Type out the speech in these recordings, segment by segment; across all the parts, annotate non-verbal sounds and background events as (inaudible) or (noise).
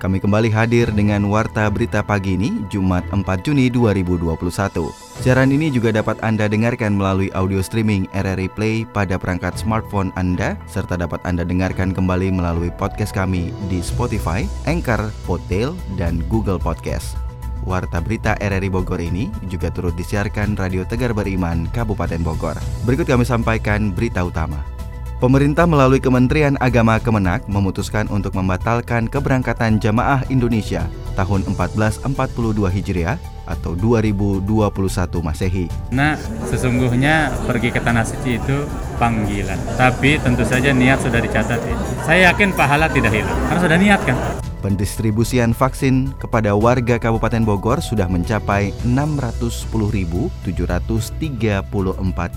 Kami kembali hadir dengan Warta Berita Pagi ini, Jumat 4 Juni 2021. Siaran ini juga dapat Anda dengarkan melalui audio streaming RRI Play pada perangkat smartphone Anda, serta dapat Anda dengarkan kembali melalui podcast kami di Spotify, Anchor, Podtail, dan Google Podcast. Warta Berita RRI Bogor ini juga turut disiarkan Radio Tegar Beriman, Kabupaten Bogor. Berikut kami sampaikan berita utama. Pemerintah melalui Kementerian Agama Kemenak memutuskan untuk membatalkan keberangkatan jamaah Indonesia tahun 1442 Hijriah atau 2021 Masehi. Nah, sesungguhnya pergi ke Tanah Suci itu panggilan. Tapi tentu saja niat sudah dicatat ya. Saya yakin pahala tidak hilang karena sudah niat kan. Pendistribusian vaksin kepada warga Kabupaten Bogor sudah mencapai 610.734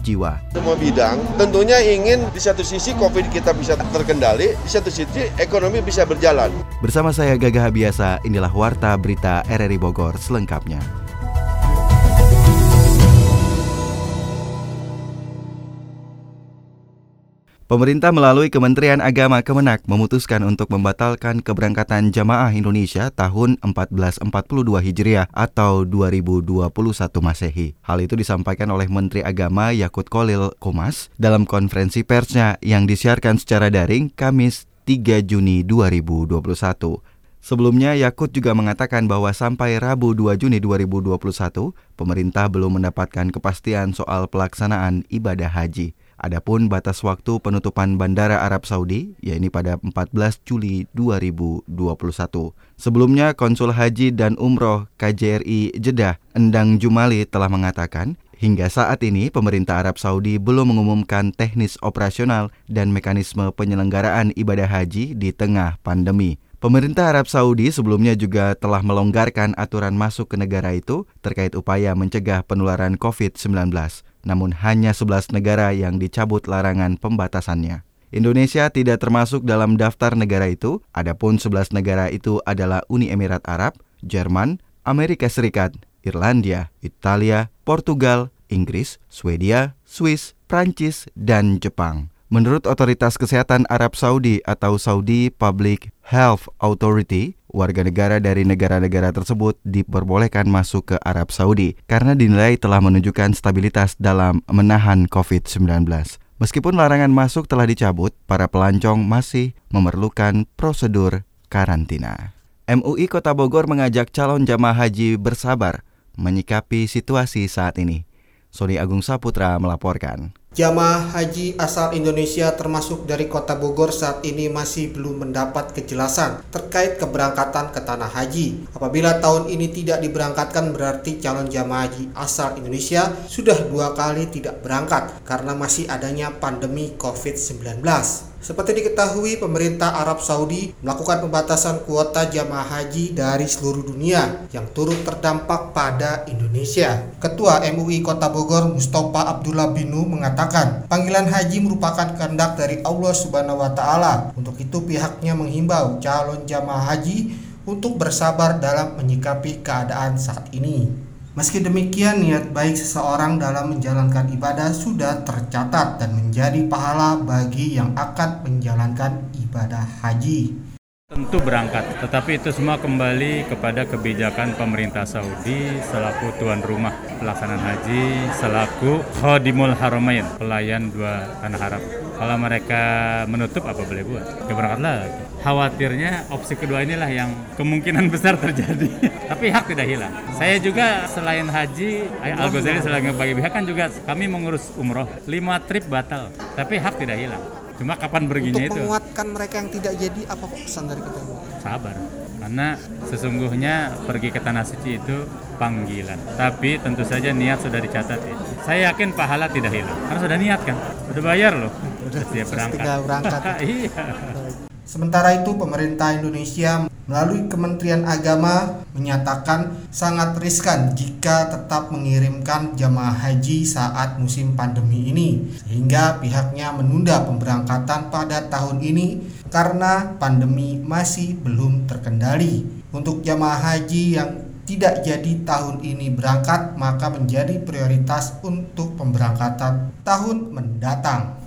jiwa. Semua bidang tentunya ingin di satu sisi COVID kita bisa terkendali, di satu sisi ekonomi bisa berjalan. Bersama saya Gagah Biasa, inilah Warta Berita RRI Bogor selengkapnya. Pemerintah melalui Kementerian Agama Kemenak memutuskan untuk membatalkan keberangkatan jamaah Indonesia tahun 1442 Hijriah atau 2021 Masehi. Hal itu disampaikan oleh Menteri Agama Yakut Kolil Komas dalam konferensi persnya yang disiarkan secara daring Kamis 3 Juni 2021. Sebelumnya, Yakut juga mengatakan bahwa sampai Rabu 2 Juni 2021, pemerintah belum mendapatkan kepastian soal pelaksanaan ibadah haji. Adapun batas waktu penutupan Bandara Arab Saudi, yakni pada 14 Juli 2021. Sebelumnya, Konsul Haji dan Umroh KJRI Jeddah, Endang Jumali telah mengatakan, hingga saat ini pemerintah Arab Saudi belum mengumumkan teknis operasional dan mekanisme penyelenggaraan ibadah haji di tengah pandemi. Pemerintah Arab Saudi sebelumnya juga telah melonggarkan aturan masuk ke negara itu terkait upaya mencegah penularan COVID-19 namun hanya 11 negara yang dicabut larangan pembatasannya. Indonesia tidak termasuk dalam daftar negara itu, adapun 11 negara itu adalah Uni Emirat Arab, Jerman, Amerika Serikat, Irlandia, Italia, Portugal, Inggris, Swedia, Swiss, Prancis, dan Jepang. Menurut Otoritas Kesehatan Arab Saudi atau Saudi Public Health Authority, warga negara dari negara-negara tersebut diperbolehkan masuk ke Arab Saudi karena dinilai telah menunjukkan stabilitas dalam menahan COVID-19. Meskipun larangan masuk telah dicabut, para pelancong masih memerlukan prosedur karantina. MUI Kota Bogor mengajak calon jamaah haji bersabar menyikapi situasi saat ini. Sony Agung Saputra melaporkan. Jamaah haji asal Indonesia termasuk dari kota Bogor saat ini masih belum mendapat kejelasan terkait keberangkatan ke tanah haji. Apabila tahun ini tidak diberangkatkan berarti calon jamaah haji asal Indonesia sudah dua kali tidak berangkat karena masih adanya pandemi COVID-19. Seperti diketahui, pemerintah Arab Saudi melakukan pembatasan kuota jamaah haji dari seluruh dunia yang turut terdampak pada Indonesia. Ketua MUI Kota Bogor Mustafa Abdullah Binu mengatakan, panggilan haji merupakan kehendak dari Allah Subhanahu wa taala. Untuk itu pihaknya menghimbau calon jamaah haji untuk bersabar dalam menyikapi keadaan saat ini. Meski demikian, niat baik seseorang dalam menjalankan ibadah sudah tercatat dan menjadi pahala bagi yang akan menjalankan ibadah haji. Tentu berangkat, tetapi itu semua kembali kepada kebijakan pemerintah Saudi selaku tuan rumah pelaksanaan haji, selaku Khodimul Haramain, pelayan dua tanah Arab. Kalau mereka menutup apa boleh buat? Ya berangkat lagi. Khawatirnya opsi kedua inilah yang kemungkinan (laughs) besar terjadi. Tapi hak tidak hilang. Saya juga selain haji, Al Ghazali selain bagi pihak kan juga kami mengurus umroh. Lima trip batal, tapi hak tidak hilang. Cuma kapan perginya Untuk itu? menguatkan mereka yang tidak jadi apa pesan dari kita? Sabar. Karena sesungguhnya pergi ke tanah suci itu panggilan. Tapi tentu saja niat sudah dicatat ya. Saya yakin pahala tidak hilang. Karena sudah niat kan. Sudah bayar loh. Siap berangkat. tinggal berangkat. (laughs) iya. Sementara itu, pemerintah Indonesia melalui Kementerian Agama menyatakan sangat riskan jika tetap mengirimkan jamaah haji saat musim pandemi ini sehingga pihaknya menunda pemberangkatan pada tahun ini karena pandemi masih belum terkendali. Untuk jamaah haji yang tidak jadi tahun ini berangkat maka menjadi prioritas untuk pemberangkatan tahun mendatang.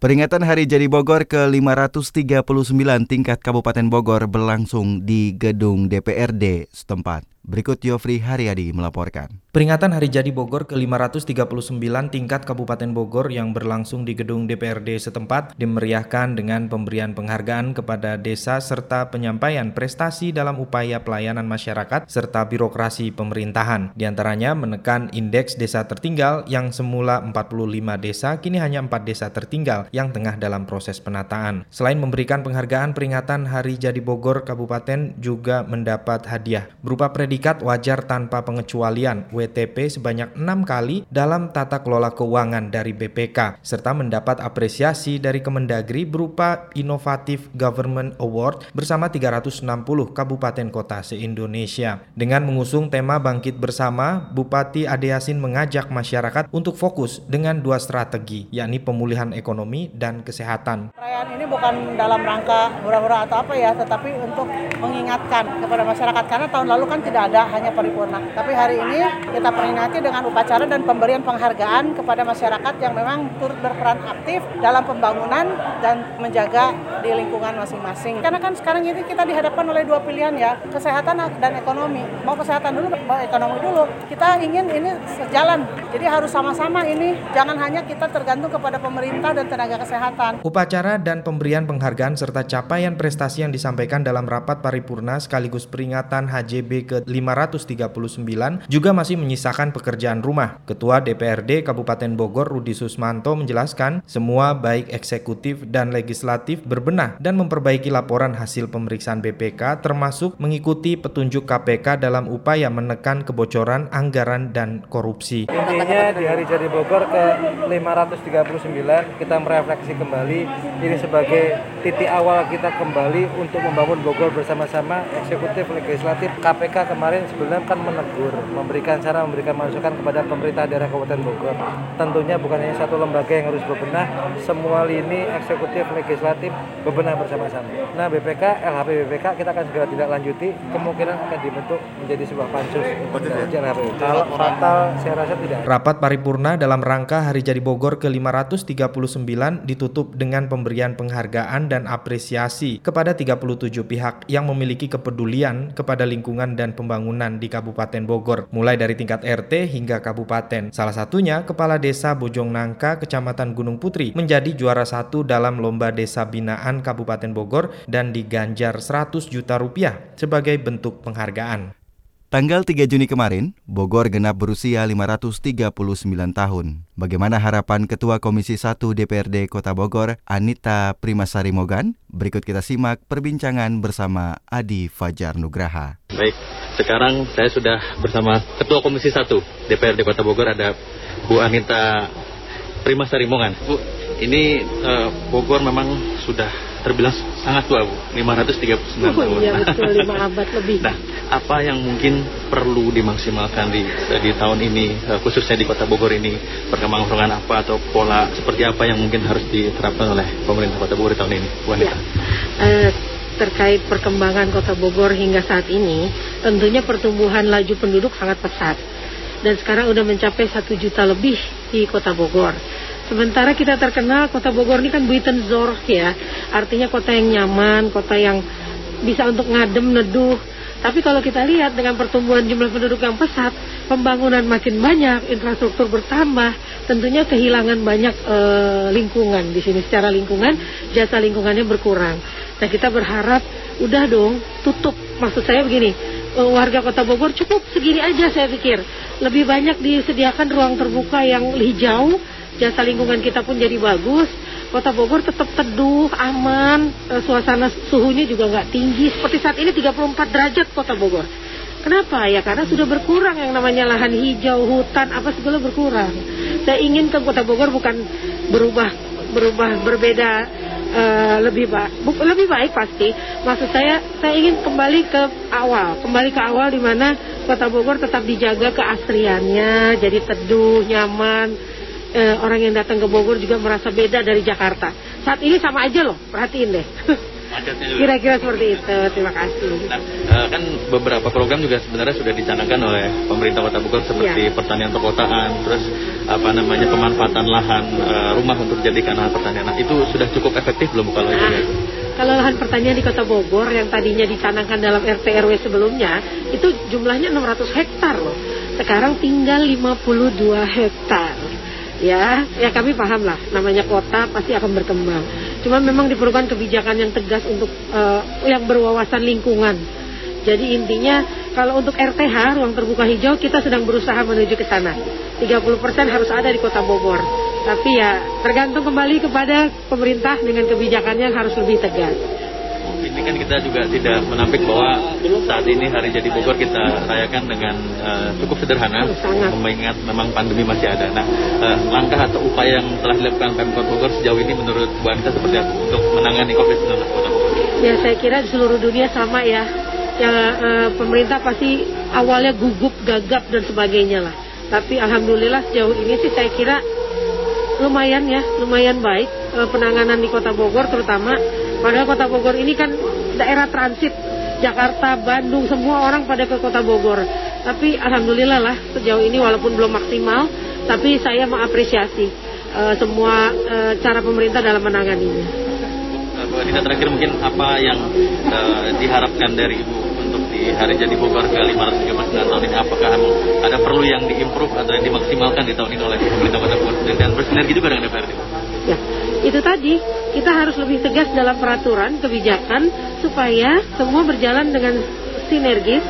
Peringatan Hari Jadi Bogor ke-539 tingkat Kabupaten Bogor berlangsung di gedung DPRD setempat. Berikut Yofri Haryadi melaporkan. Peringatan Hari Jadi Bogor ke-539 tingkat Kabupaten Bogor yang berlangsung di gedung DPRD setempat dimeriahkan dengan pemberian penghargaan kepada desa serta penyampaian prestasi dalam upaya pelayanan masyarakat serta birokrasi pemerintahan. Di antaranya menekan indeks desa tertinggal yang semula 45 desa kini hanya 4 desa tertinggal yang tengah dalam proses penataan. Selain memberikan penghargaan peringatan Hari Jadi Bogor Kabupaten juga mendapat hadiah berupa predikat wajar tanpa pengecualian WTP sebanyak enam kali dalam tata kelola keuangan dari BPK serta mendapat apresiasi dari Kemendagri berupa Innovative Government Award bersama 360 kabupaten kota se-Indonesia. Dengan mengusung tema Bangkit Bersama, Bupati Ade Yasin mengajak masyarakat untuk fokus dengan dua strategi, yakni pemulihan ekonomi dan kesehatan. Perayaan ini bukan dalam rangka hura-hura atau apa ya, tetapi untuk mengingatkan kepada masyarakat karena tahun lalu kan tidak tidak ada hanya paripurna. Tapi hari ini kita peringati dengan upacara dan pemberian penghargaan kepada masyarakat yang memang turut berperan aktif dalam pembangunan dan menjaga di lingkungan masing-masing. Karena kan sekarang ini kita dihadapkan oleh dua pilihan ya, kesehatan dan ekonomi. Mau kesehatan dulu, mau ekonomi dulu. Kita ingin ini sejalan. Jadi harus sama-sama ini, jangan hanya kita tergantung kepada pemerintah dan tenaga kesehatan. Upacara dan pemberian penghargaan serta capaian prestasi yang disampaikan dalam rapat paripurna sekaligus peringatan HJB ke 539 juga masih menyisakan pekerjaan rumah. Ketua DPRD Kabupaten Bogor Rudi Susmanto menjelaskan semua baik eksekutif dan legislatif berbenah dan memperbaiki laporan hasil pemeriksaan BPK termasuk mengikuti petunjuk KPK dalam upaya menekan kebocoran anggaran dan korupsi. Intinya di hari jadi Bogor ke 539 kita merefleksi kembali ini sebagai titik awal kita kembali untuk membangun Bogor bersama-sama eksekutif, legislatif, KPK kemarin sebenarnya kan menegur, memberikan cara memberikan masukan kepada pemerintah daerah Kabupaten Bogor. Tentunya bukan hanya satu lembaga yang harus berbenah, semua lini eksekutif, legislatif berbenah bersama-sama. Nah BPK, LHP BPK kita akan segera tidak lanjuti, kemungkinan akan dibentuk menjadi sebuah pansus LHP. Kalau fatal, saya rasa tidak. Rapat paripurna dalam rangka Hari Jadi Bogor ke-539 ditutup dengan pemberian penghargaan dan apresiasi kepada 37 pihak yang memiliki kepedulian kepada lingkungan dan pembangunan pembangunan di Kabupaten Bogor, mulai dari tingkat RT hingga kabupaten. Salah satunya Kepala Desa Bojong Nangka, Kecamatan Gunung Putri, menjadi juara satu dalam Lomba Desa Binaan Kabupaten Bogor dan diganjar 100 juta rupiah sebagai bentuk penghargaan. Tanggal 3 Juni kemarin, Bogor genap berusia 539 tahun. Bagaimana harapan Ketua Komisi 1 DPRD Kota Bogor, Anita Primasari Mogan? Berikut kita simak perbincangan bersama Adi Fajar Nugraha. Baik, sekarang saya sudah bersama Ketua Komisi 1 DPRD Kota Bogor ada Bu Anita Primasari Mogan. Bu, ini uh, Bogor memang sudah terbilang sangat tua Bu, 539 oh, tahun. Iya betul, 5 (laughs) abad lebih. Nah, apa yang mungkin perlu dimaksimalkan di di tahun ini, eh, khususnya di Kota Bogor ini, perkembangan-perkembangan apa atau pola seperti apa yang mungkin harus diterapkan oleh pemerintah Kota Bogor di tahun ini, Bu Anita? Ya. Uh, terkait perkembangan Kota Bogor hingga saat ini, tentunya pertumbuhan laju penduduk sangat pesat. Dan sekarang sudah mencapai satu juta lebih di Kota Bogor. Sementara kita terkenal kota Bogor ini kan Buitenzorg ya, artinya kota yang nyaman, kota yang bisa untuk ngadem, neduh. Tapi kalau kita lihat dengan pertumbuhan jumlah penduduk yang pesat, pembangunan makin banyak, infrastruktur bertambah, tentunya kehilangan banyak e, lingkungan di sini. Secara lingkungan, jasa lingkungannya berkurang. Nah kita berharap, udah dong, tutup. Maksud saya begini, e, warga kota Bogor cukup segini aja saya pikir. Lebih banyak disediakan ruang terbuka yang hijau, jasa lingkungan kita pun jadi bagus. Kota Bogor tetap teduh, aman, e, suasana suhunya juga nggak tinggi. Seperti saat ini 34 derajat Kota Bogor. Kenapa? Ya karena sudah berkurang yang namanya lahan hijau, hutan, apa segala berkurang. Saya ingin ke Kota Bogor bukan berubah berubah berbeda uh, lebih baik, lebih baik pasti. Maksud saya, saya ingin kembali ke awal, kembali ke awal di mana Kota Bogor tetap dijaga keasriannya, jadi teduh, nyaman. Uh, orang yang datang ke Bogor juga merasa beda dari Jakarta. Saat ini sama aja loh, perhatiin deh. (laughs) juga. Kira-kira seperti itu. Terima kasih. Nah, uh, kan beberapa program juga sebenarnya sudah dicanangkan oleh pemerintah Kota Bogor seperti ya. pertanian perkotaan, terus apa namanya pemanfaatan lahan uh, rumah untuk dijadikan lahan pertanian. Nah, itu sudah cukup efektif belum kalau itu? Nah, kalau lahan pertanian di Kota Bogor yang tadinya dicanangkan dalam RT RW sebelumnya, itu jumlahnya 600 hektar loh. Sekarang tinggal 52 hektar ya ya kami paham lah namanya kota pasti akan berkembang cuma memang diperlukan kebijakan yang tegas untuk uh, yang berwawasan lingkungan. Jadi intinya kalau untuk RTH ruang terbuka hijau kita sedang berusaha menuju ke sana. 30% harus ada di kota Bogor. Tapi ya tergantung kembali kepada pemerintah dengan kebijakannya yang harus lebih tegas ini kan kita juga tidak menampik bahwa saat ini hari jadi Bogor kita rayakan dengan uh, cukup sederhana, mengingat memang pandemi masih ada. Nah, uh, langkah atau upaya yang telah dilakukan Pemkot Bogor sejauh ini menurut Bu Anita seperti apa untuk menangani COVID-19 Kota Bogor? Ya, saya kira di seluruh dunia sama ya. Ya, uh, pemerintah pasti awalnya gugup, gagap dan sebagainya lah. Tapi alhamdulillah sejauh ini sih saya kira lumayan ya, lumayan baik uh, penanganan di Kota Bogor terutama Padahal kota Bogor ini kan daerah transit Jakarta, Bandung, semua orang pada ke kota Bogor. Tapi alhamdulillah lah sejauh ini walaupun belum maksimal, tapi saya mengapresiasi uh, semua uh, cara pemerintah dalam menanganinya. Bu Anita terakhir mungkin apa yang uh, diharapkan dari Ibu untuk di hari jadi Bogor ke 539 tahun ini? Apakah ada perlu yang diimprove atau yang dimaksimalkan di tahun ini oleh pemerintah kota Bogor dan bersinergi juga dengan DPRD? Ya, itu tadi kita harus lebih tegas dalam peraturan kebijakan supaya semua berjalan dengan sinergis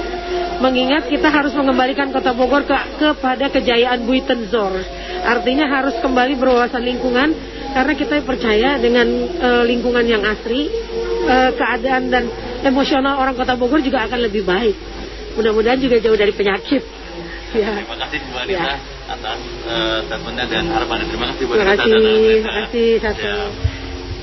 mengingat kita harus mengembalikan kota Bogor ke, kepada kejayaan Buitenzor. Artinya harus kembali berwawasan lingkungan karena kita percaya dengan uh, lingkungan yang asri uh, keadaan dan emosional orang kota Bogor juga akan lebih baik. Mudah-mudahan juga jauh dari penyakit ya. terima kasih Bu Anita ya. atas uh, statementnya dan harapannya terima kasih Bu Anita terima kasih, terima kasih satu ya.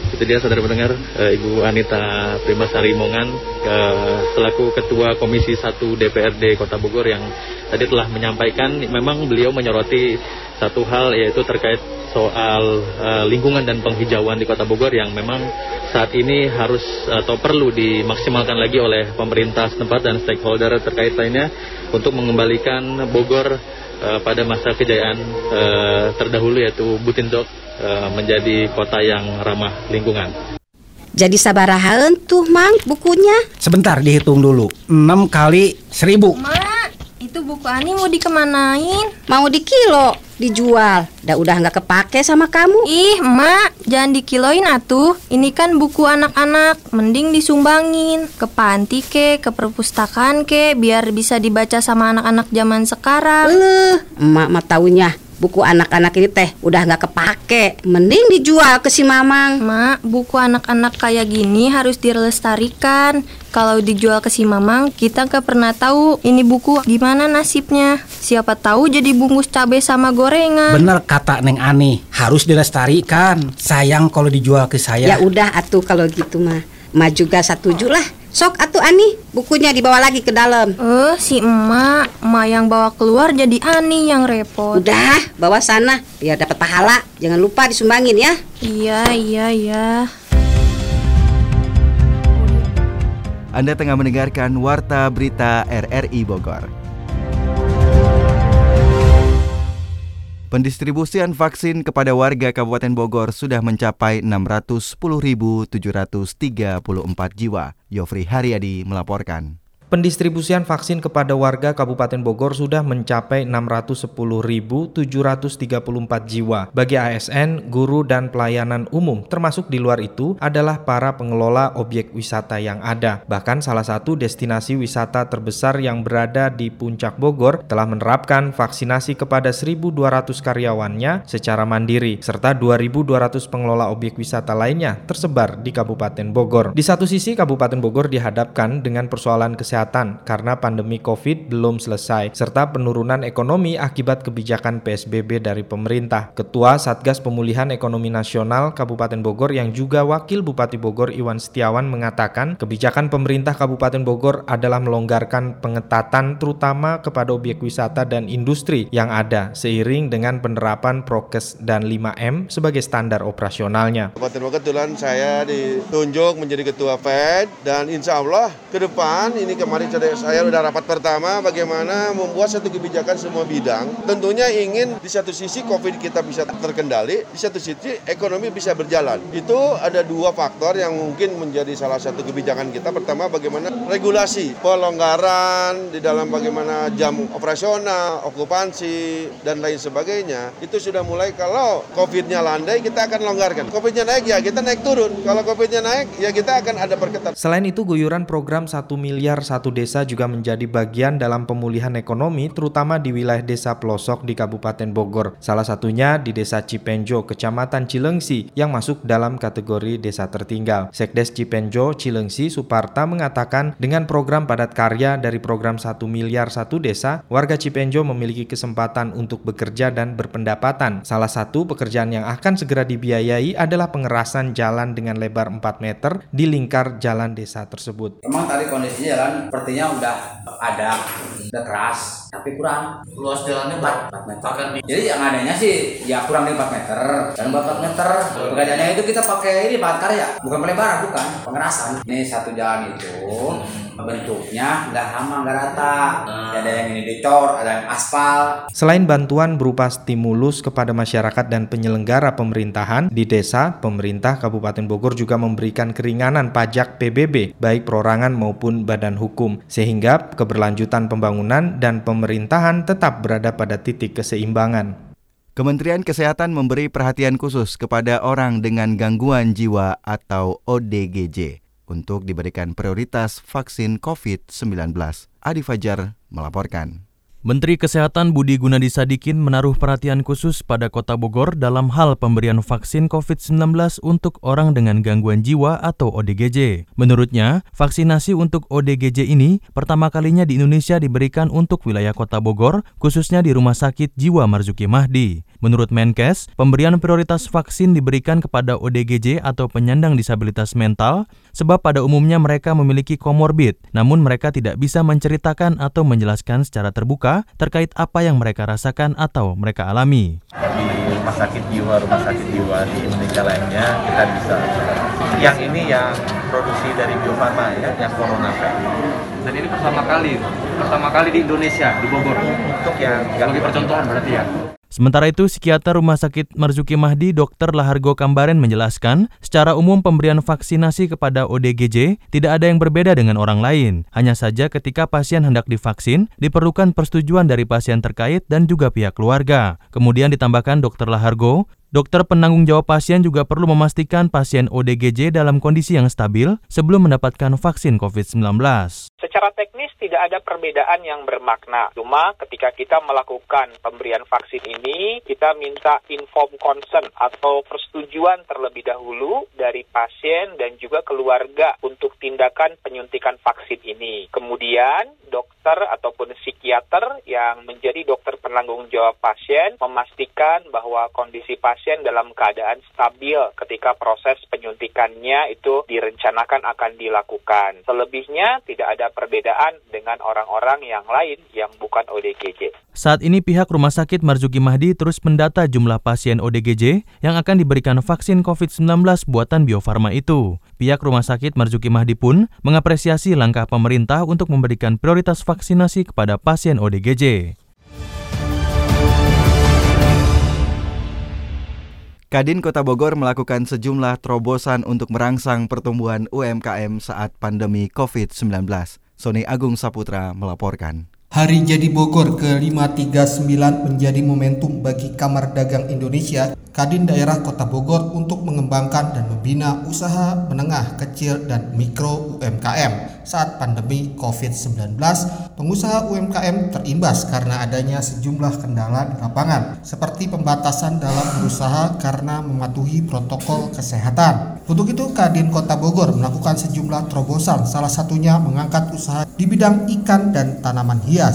Itu dia saudara pendengar uh, Ibu Anita Primasari Mongan uh, selaku Ketua Komisi 1 DPRD Kota Bogor yang tadi telah menyampaikan memang beliau menyoroti satu hal yaitu terkait soal uh, lingkungan dan penghijauan di Kota Bogor yang memang saat ini harus atau perlu dimaksimalkan lagi oleh pemerintah setempat dan stakeholder terkait lainnya untuk mengembalikan Bogor pada masa kejayaan terdahulu yaitu Butindok. Eh, menjadi kota yang ramah lingkungan. Jadi sabarahaan tuh mang bukunya? Sebentar dihitung dulu. 6 kali 1000. Mak, itu buku Ani mau dikemanain? Mau di kilo dijual. Dah udah nggak kepake sama kamu. Ih, Mak, jangan dikiloin atuh. Ini kan buku anak-anak, mending disumbangin ke panti ke, ke perpustakaan ke, biar bisa dibaca sama anak-anak zaman sekarang. Eh, emak mah taunya buku anak-anak ini teh udah nggak kepake. Mending dijual ke si mamang. Mak buku anak-anak kayak gini harus dilestarikan. Kalau dijual ke si mamang kita nggak pernah tahu ini buku gimana nasibnya. Siapa tahu jadi bungkus cabai sama gorengan. Bener kata neng ani harus dilestarikan. Sayang kalau dijual ke saya. Ya udah atuh kalau gitu mah mah juga satu lah Sok atuh Ani, bukunya dibawa lagi ke dalam. Eh, uh, si emak, emak yang bawa keluar jadi Ani yang repot. Udah, bawa sana biar dapat pahala. Jangan lupa disumbangin ya. Iya, iya, iya. Anda tengah mendengarkan Warta Berita RRI Bogor. Pendistribusian vaksin kepada warga Kabupaten Bogor sudah mencapai 610.734 jiwa. Yofri Haryadi melaporkan. Pendistribusian vaksin kepada warga Kabupaten Bogor sudah mencapai 610.734 jiwa. Bagi ASN, guru dan pelayanan umum, termasuk di luar itu, adalah para pengelola objek wisata yang ada. Bahkan salah satu destinasi wisata terbesar yang berada di puncak Bogor telah menerapkan vaksinasi kepada 1.200 karyawannya secara mandiri, serta 2.200 pengelola objek wisata lainnya tersebar di Kabupaten Bogor. Di satu sisi, Kabupaten Bogor dihadapkan dengan persoalan kesehatan kesehatan karena pandemi COVID belum selesai, serta penurunan ekonomi akibat kebijakan PSBB dari pemerintah. Ketua Satgas Pemulihan Ekonomi Nasional Kabupaten Bogor yang juga Wakil Bupati Bogor Iwan Setiawan mengatakan kebijakan pemerintah Kabupaten Bogor adalah melonggarkan pengetatan terutama kepada objek wisata dan industri yang ada seiring dengan penerapan prokes dan 5M sebagai standar operasionalnya. Kabupaten Bogor kebetulan saya ditunjuk menjadi ketua FED dan insya Allah ke depan ini kemarin saya sudah rapat pertama bagaimana membuat satu kebijakan semua bidang. Tentunya ingin di satu sisi COVID kita bisa terkendali, di satu sisi ekonomi bisa berjalan. Itu ada dua faktor yang mungkin menjadi salah satu kebijakan kita. Pertama bagaimana regulasi, pelonggaran di dalam bagaimana jam operasional, okupansi, dan lain sebagainya. Itu sudah mulai kalau COVID-nya landai kita akan longgarkan. COVID-nya naik ya kita naik turun. Kalau COVID-nya naik, ya kita akan ada perketat. Selain itu, guyuran program 1 miliar satu desa juga menjadi bagian dalam pemulihan ekonomi, terutama di wilayah desa pelosok di Kabupaten Bogor. Salah satunya di Desa Cipenjo, Kecamatan Cilengsi, yang masuk dalam kategori desa tertinggal. Sekdes Cipenjo, Cilengsi, Suparta mengatakan dengan program padat karya dari program 1 miliar satu desa, warga Cipenjo memiliki kesempatan untuk bekerja dan berpendapatan. Salah satu pekerjaan yang akan segera dibiayai adalah pengerasan jalan dengan lebar 4 meter di lingkar jalan desa tersebut. Memang tadi kondisinya jalan sepertinya udah ada, udah keras, tapi kurang. Luas jalannya 4, 4 meter. Jadi yang adanya sih ya kurang dari 4 meter. Dan 4 meter, pekerjaannya itu kita pakai ini bahan karya, bukan pelebaran, bukan pengerasan. Ini satu jalan itu bentuknya nggak sama nggak rata hmm. ada yang ini dicor ada yang aspal selain bantuan berupa stimulus kepada masyarakat dan penyelenggara pemerintahan di desa pemerintah Kabupaten Bogor juga memberikan keringanan pajak PBB baik perorangan maupun badan hukum sehingga keberlanjutan pembangunan dan pemerintahan tetap berada pada titik keseimbangan Kementerian Kesehatan memberi perhatian khusus kepada orang dengan gangguan jiwa atau ODGJ untuk diberikan prioritas vaksin COVID-19. Adi Fajar melaporkan. Menteri Kesehatan Budi Gunadi Sadikin menaruh perhatian khusus pada Kota Bogor dalam hal pemberian vaksin COVID-19 untuk orang dengan gangguan jiwa atau ODGJ. Menurutnya, vaksinasi untuk ODGJ ini pertama kalinya di Indonesia diberikan untuk wilayah Kota Bogor, khususnya di Rumah Sakit Jiwa Marzuki Mahdi. Menurut Menkes, pemberian prioritas vaksin diberikan kepada ODGJ atau penyandang disabilitas mental sebab pada umumnya mereka memiliki komorbid, namun mereka tidak bisa menceritakan atau menjelaskan secara terbuka terkait apa yang mereka rasakan atau mereka alami. Di rumah sakit jiwa, rumah sakit jiwa di Indonesia lainnya kita bisa yang ini yang produksi dari Bio Farma ya, yang Corona Dan ini pertama kali, pertama kali di Indonesia, di Bogor. Untuk yang sebagai percontohan berarti ya. Sementara itu, psikiater Rumah Sakit Marzuki Mahdi Dr. Lahargo Kambaren menjelaskan, secara umum pemberian vaksinasi kepada ODGJ tidak ada yang berbeda dengan orang lain. Hanya saja ketika pasien hendak divaksin, diperlukan persetujuan dari pasien terkait dan juga pihak keluarga. Kemudian ditambahkan Dr. Lahargo, Dokter penanggung jawab pasien juga perlu memastikan pasien ODGJ dalam kondisi yang stabil sebelum mendapatkan vaksin COVID-19. Secara teknis tidak ada perbedaan yang bermakna. Cuma ketika kita melakukan pemberian vaksin ini, kita minta inform consent atau persetujuan terlebih dahulu dari pasien dan juga keluarga untuk tindakan penyuntikan vaksin ini. Kemudian dokter ataupun psikiater yang menjadi dokter penanggung jawab pasien memastikan bahwa kondisi pasien pasien dalam keadaan stabil ketika proses penyuntikannya itu direncanakan akan dilakukan. Selebihnya tidak ada perbedaan dengan orang-orang yang lain yang bukan ODGJ. Saat ini pihak Rumah Sakit Marzuki Mahdi terus mendata jumlah pasien ODGJ yang akan diberikan vaksin COVID-19 buatan Bio Farma itu. Pihak Rumah Sakit Marzuki Mahdi pun mengapresiasi langkah pemerintah untuk memberikan prioritas vaksinasi kepada pasien ODGJ. Kadin Kota Bogor melakukan sejumlah terobosan untuk merangsang pertumbuhan UMKM saat pandemi COVID-19. Sony Agung Saputra melaporkan. Hari Jadi Bogor ke-539 menjadi momentum bagi Kamar Dagang Indonesia, Kadin Daerah Kota Bogor untuk mengembangkan dan membina usaha menengah, kecil, dan mikro UMKM. Saat pandemi COVID-19, pengusaha UMKM terimbas karena adanya sejumlah kendala di lapangan, seperti pembatasan dalam berusaha karena mematuhi protokol kesehatan. Untuk itu, Kadin Kota Bogor melakukan sejumlah terobosan, salah satunya mengangkat usaha di bidang ikan dan tanaman hias.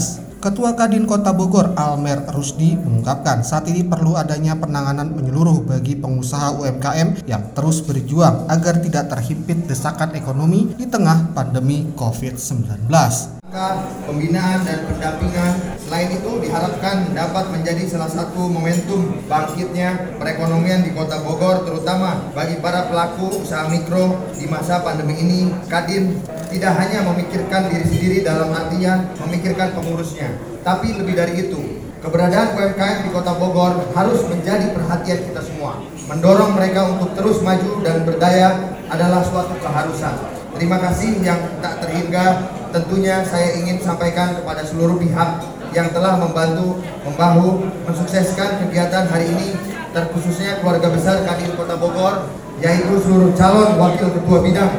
Ketua Kadin Kota Bogor Almer Rusdi mengungkapkan saat ini perlu adanya penanganan menyeluruh bagi pengusaha UMKM yang terus berjuang agar tidak terhimpit desakan ekonomi di tengah pandemi COVID-19 pembinaan dan pendampingan. Selain itu diharapkan dapat menjadi salah satu momentum bangkitnya perekonomian di Kota Bogor terutama bagi para pelaku usaha mikro di masa pandemi ini. Kadin tidak hanya memikirkan diri sendiri dalam artian memikirkan pengurusnya, tapi lebih dari itu, keberadaan UMKM di Kota Bogor harus menjadi perhatian kita semua. Mendorong mereka untuk terus maju dan berdaya adalah suatu keharusan. Terima kasih yang tak terhingga tentunya saya ingin sampaikan kepada seluruh pihak yang telah membantu membahu mensukseskan kegiatan hari ini terkhususnya keluarga besar Kadin Kota Bogor yaitu seluruh calon wakil ketua bidang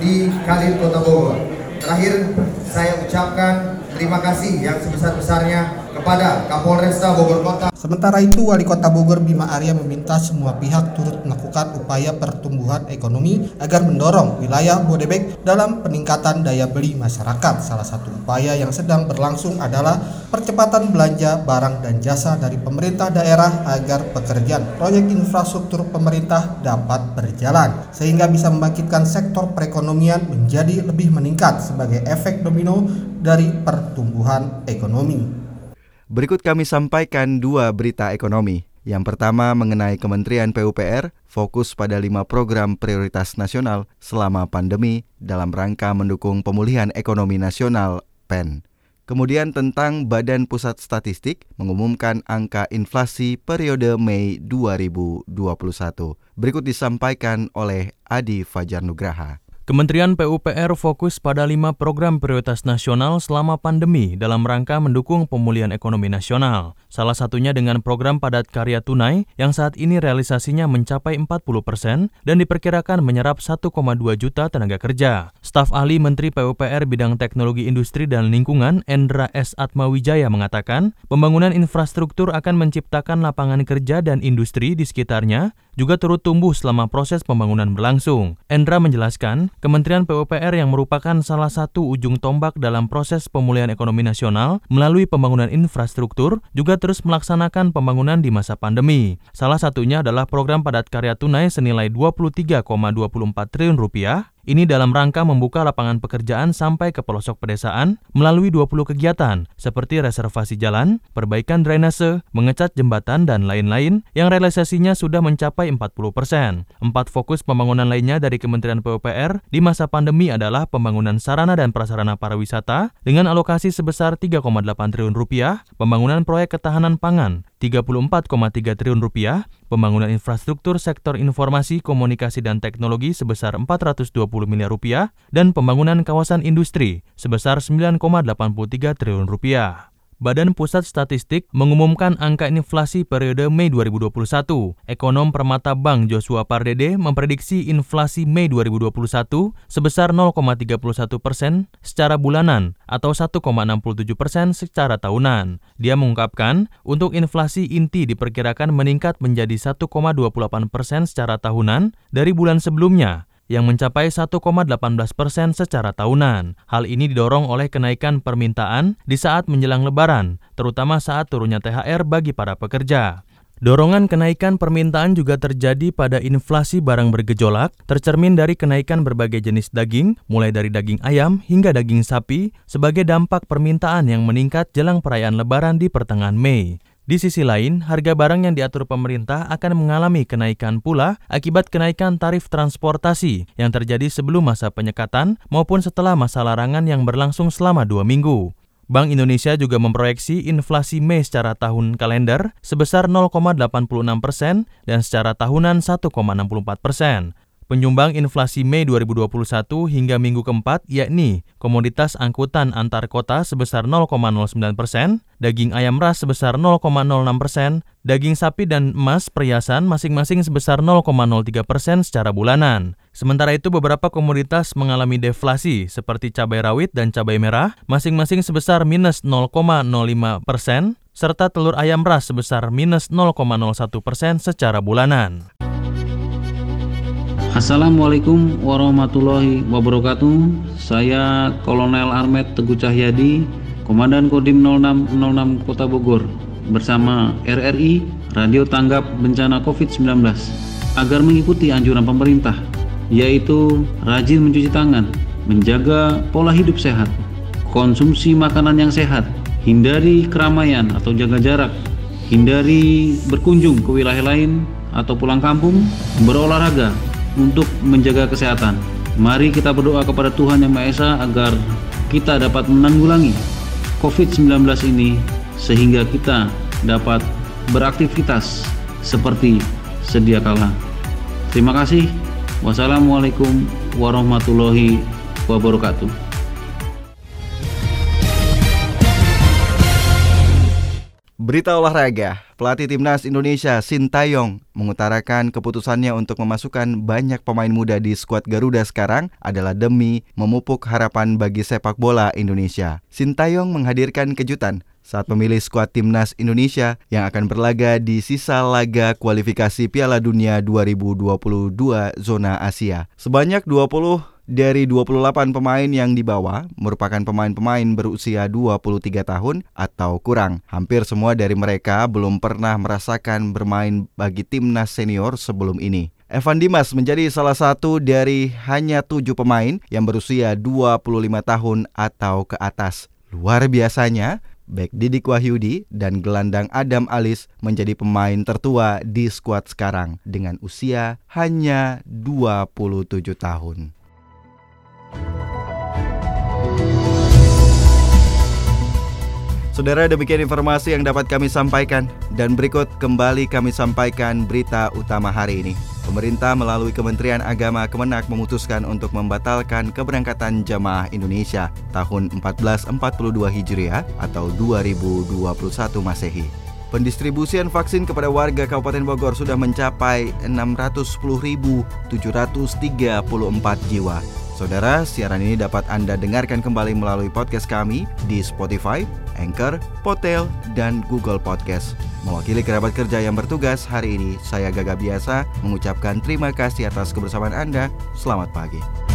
di Kadin Kota Bogor. Terakhir saya ucapkan terima kasih yang sebesar-besarnya kepada Kapolresta Bogor Kota Sementara itu, Wali Kota Bogor Bima Arya meminta semua pihak turut melakukan upaya pertumbuhan ekonomi agar mendorong wilayah Bodebek dalam peningkatan daya beli masyarakat. Salah satu upaya yang sedang berlangsung adalah percepatan belanja barang dan jasa dari pemerintah daerah agar pekerjaan proyek infrastruktur pemerintah dapat berjalan sehingga bisa membangkitkan sektor perekonomian menjadi lebih meningkat sebagai efek domino dari pertumbuhan ekonomi. Berikut kami sampaikan dua berita ekonomi. Yang pertama mengenai Kementerian PUPR fokus pada lima program prioritas nasional selama pandemi dalam rangka mendukung pemulihan ekonomi nasional PEN. Kemudian tentang Badan Pusat Statistik mengumumkan angka inflasi periode Mei 2021. Berikut disampaikan oleh Adi Fajar Nugraha. Kementerian PUPR fokus pada lima program prioritas nasional selama pandemi dalam rangka mendukung pemulihan ekonomi nasional. Salah satunya dengan program padat karya tunai yang saat ini realisasinya mencapai 40 persen dan diperkirakan menyerap 1,2 juta tenaga kerja. Staf ahli Menteri PUPR bidang teknologi industri dan lingkungan Endra S. Atmawijaya mengatakan, pembangunan infrastruktur akan menciptakan lapangan kerja dan industri di sekitarnya juga turut tumbuh selama proses pembangunan berlangsung. Endra menjelaskan, Kementerian PUPR yang merupakan salah satu ujung tombak dalam proses pemulihan ekonomi nasional melalui pembangunan infrastruktur juga terus melaksanakan pembangunan di masa pandemi. Salah satunya adalah program padat karya tunai senilai 23,24 triliun rupiah ini dalam rangka membuka lapangan pekerjaan sampai ke pelosok pedesaan melalui 20 kegiatan seperti reservasi jalan, perbaikan drainase, mengecat jembatan, dan lain-lain yang realisasinya sudah mencapai 40 persen. Empat fokus pembangunan lainnya dari Kementerian PUPR di masa pandemi adalah pembangunan sarana dan prasarana pariwisata dengan alokasi sebesar 3,8 triliun rupiah, pembangunan proyek ketahanan pangan 34,3 triliun rupiah, pembangunan infrastruktur sektor informasi, komunikasi, dan teknologi sebesar 420 miliar rupiah, dan pembangunan kawasan industri sebesar 9,83 triliun rupiah. Badan Pusat Statistik mengumumkan angka inflasi periode Mei 2021. Ekonom Permata Bank Joshua Pardede memprediksi inflasi Mei 2021 sebesar 0,31 persen secara bulanan atau 1,67 persen secara tahunan. Dia mengungkapkan, untuk inflasi inti diperkirakan meningkat menjadi 1,28 persen secara tahunan dari bulan sebelumnya yang mencapai 1,18 persen secara tahunan. Hal ini didorong oleh kenaikan permintaan di saat menjelang lebaran, terutama saat turunnya THR bagi para pekerja. Dorongan kenaikan permintaan juga terjadi pada inflasi barang bergejolak, tercermin dari kenaikan berbagai jenis daging, mulai dari daging ayam hingga daging sapi, sebagai dampak permintaan yang meningkat jelang perayaan Lebaran di pertengahan Mei. Di sisi lain, harga barang yang diatur pemerintah akan mengalami kenaikan pula akibat kenaikan tarif transportasi yang terjadi sebelum masa penyekatan maupun setelah masa larangan yang berlangsung selama dua minggu. Bank Indonesia juga memproyeksi inflasi Mei secara tahun kalender sebesar 0,86 persen dan secara tahunan 1,64 persen. Penyumbang inflasi Mei 2021 hingga minggu keempat yakni komoditas angkutan antar kota sebesar 0,09 persen, daging ayam ras sebesar 0,06 persen, daging sapi dan emas perhiasan masing-masing sebesar 0,03 persen secara bulanan. Sementara itu beberapa komoditas mengalami deflasi seperti cabai rawit dan cabai merah masing-masing sebesar minus 0,05 persen, serta telur ayam ras sebesar minus 0,01 persen secara bulanan. Assalamualaikum warahmatullahi wabarakatuh. Saya Kolonel Armet Teguh Cahyadi, Komandan Kodim 0606 Kota Bogor bersama RRI Radio Tanggap Bencana COVID-19 agar mengikuti anjuran pemerintah yaitu rajin mencuci tangan, menjaga pola hidup sehat, konsumsi makanan yang sehat, hindari keramaian atau jaga jarak, hindari berkunjung ke wilayah lain atau pulang kampung, berolahraga, untuk menjaga kesehatan. Mari kita berdoa kepada Tuhan Yang Maha Esa agar kita dapat menanggulangi COVID-19 ini sehingga kita dapat beraktivitas seperti sedia kala. Terima kasih. Wassalamualaikum warahmatullahi wabarakatuh. Berita olahraga, pelatih timnas Indonesia Sintayong mengutarakan keputusannya untuk memasukkan banyak pemain muda di skuad Garuda sekarang adalah demi memupuk harapan bagi sepak bola Indonesia. Sintayong menghadirkan kejutan saat memilih skuad timnas Indonesia yang akan berlaga di sisa laga kualifikasi Piala Dunia 2022 zona Asia. Sebanyak 20 dari 28 pemain yang dibawa merupakan pemain-pemain berusia 23 tahun atau kurang. Hampir semua dari mereka belum pernah merasakan bermain bagi timnas senior sebelum ini. Evan Dimas menjadi salah satu dari hanya tujuh pemain yang berusia 25 tahun atau ke atas. Luar biasanya, Back Didik Wahyudi dan gelandang Adam Alis menjadi pemain tertua di skuad sekarang dengan usia hanya 27 tahun. Saudara demikian informasi yang dapat kami sampaikan dan berikut kembali kami sampaikan berita utama hari ini. Pemerintah melalui Kementerian Agama Kemenak memutuskan untuk membatalkan keberangkatan jamaah Indonesia tahun 1442 Hijriah atau 2021 Masehi. Pendistribusian vaksin kepada warga Kabupaten Bogor sudah mencapai 610.734 jiwa Saudara, siaran ini dapat Anda dengarkan kembali melalui podcast kami di Spotify, Anchor, Potel, dan Google Podcast. Mewakili kerabat kerja yang bertugas hari ini, saya Gaga Biasa mengucapkan terima kasih atas kebersamaan Anda. Selamat pagi.